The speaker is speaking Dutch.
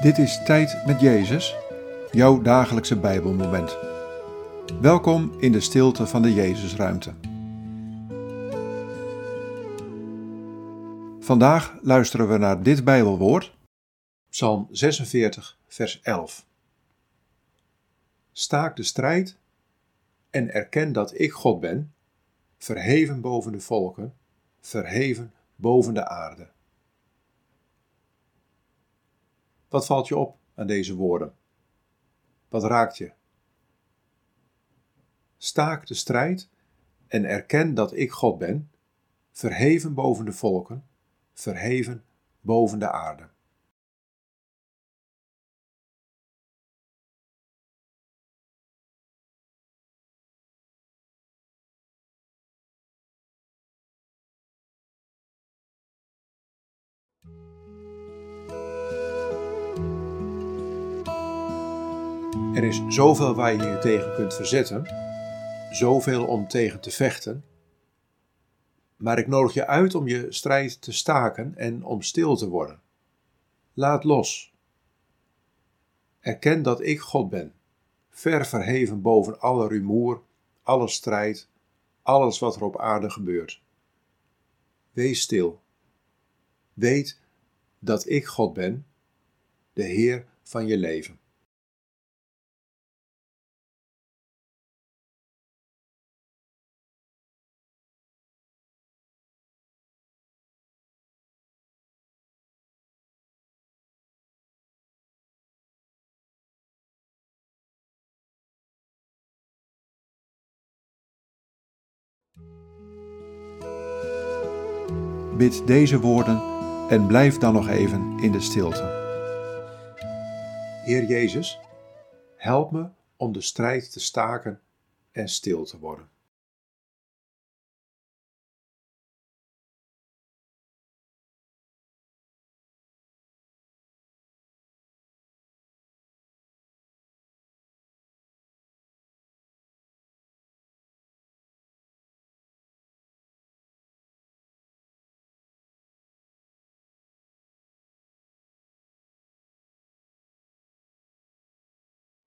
Dit is Tijd met Jezus, jouw dagelijkse Bijbelmoment. Welkom in de stilte van de Jezusruimte. Vandaag luisteren we naar dit Bijbelwoord, Psalm 46, vers 11. Staak de strijd en erken dat ik God ben, verheven boven de volken, verheven boven de aarde. Wat valt je op aan deze woorden? Wat raakt je? Staak de strijd en erken dat ik God ben, verheven boven de volken, verheven boven de aarde. Er is zoveel waar je je tegen kunt verzetten, zoveel om tegen te vechten. Maar ik nodig je uit om je strijd te staken en om stil te worden. Laat los. Erken dat ik God ben, ver verheven boven alle rumoer, alle strijd, alles wat er op aarde gebeurt. Wees stil. Weet dat ik God ben, de Heer van je leven. Bid deze woorden en blijf dan nog even in de stilte. Heer Jezus, help me om de strijd te staken en stil te worden.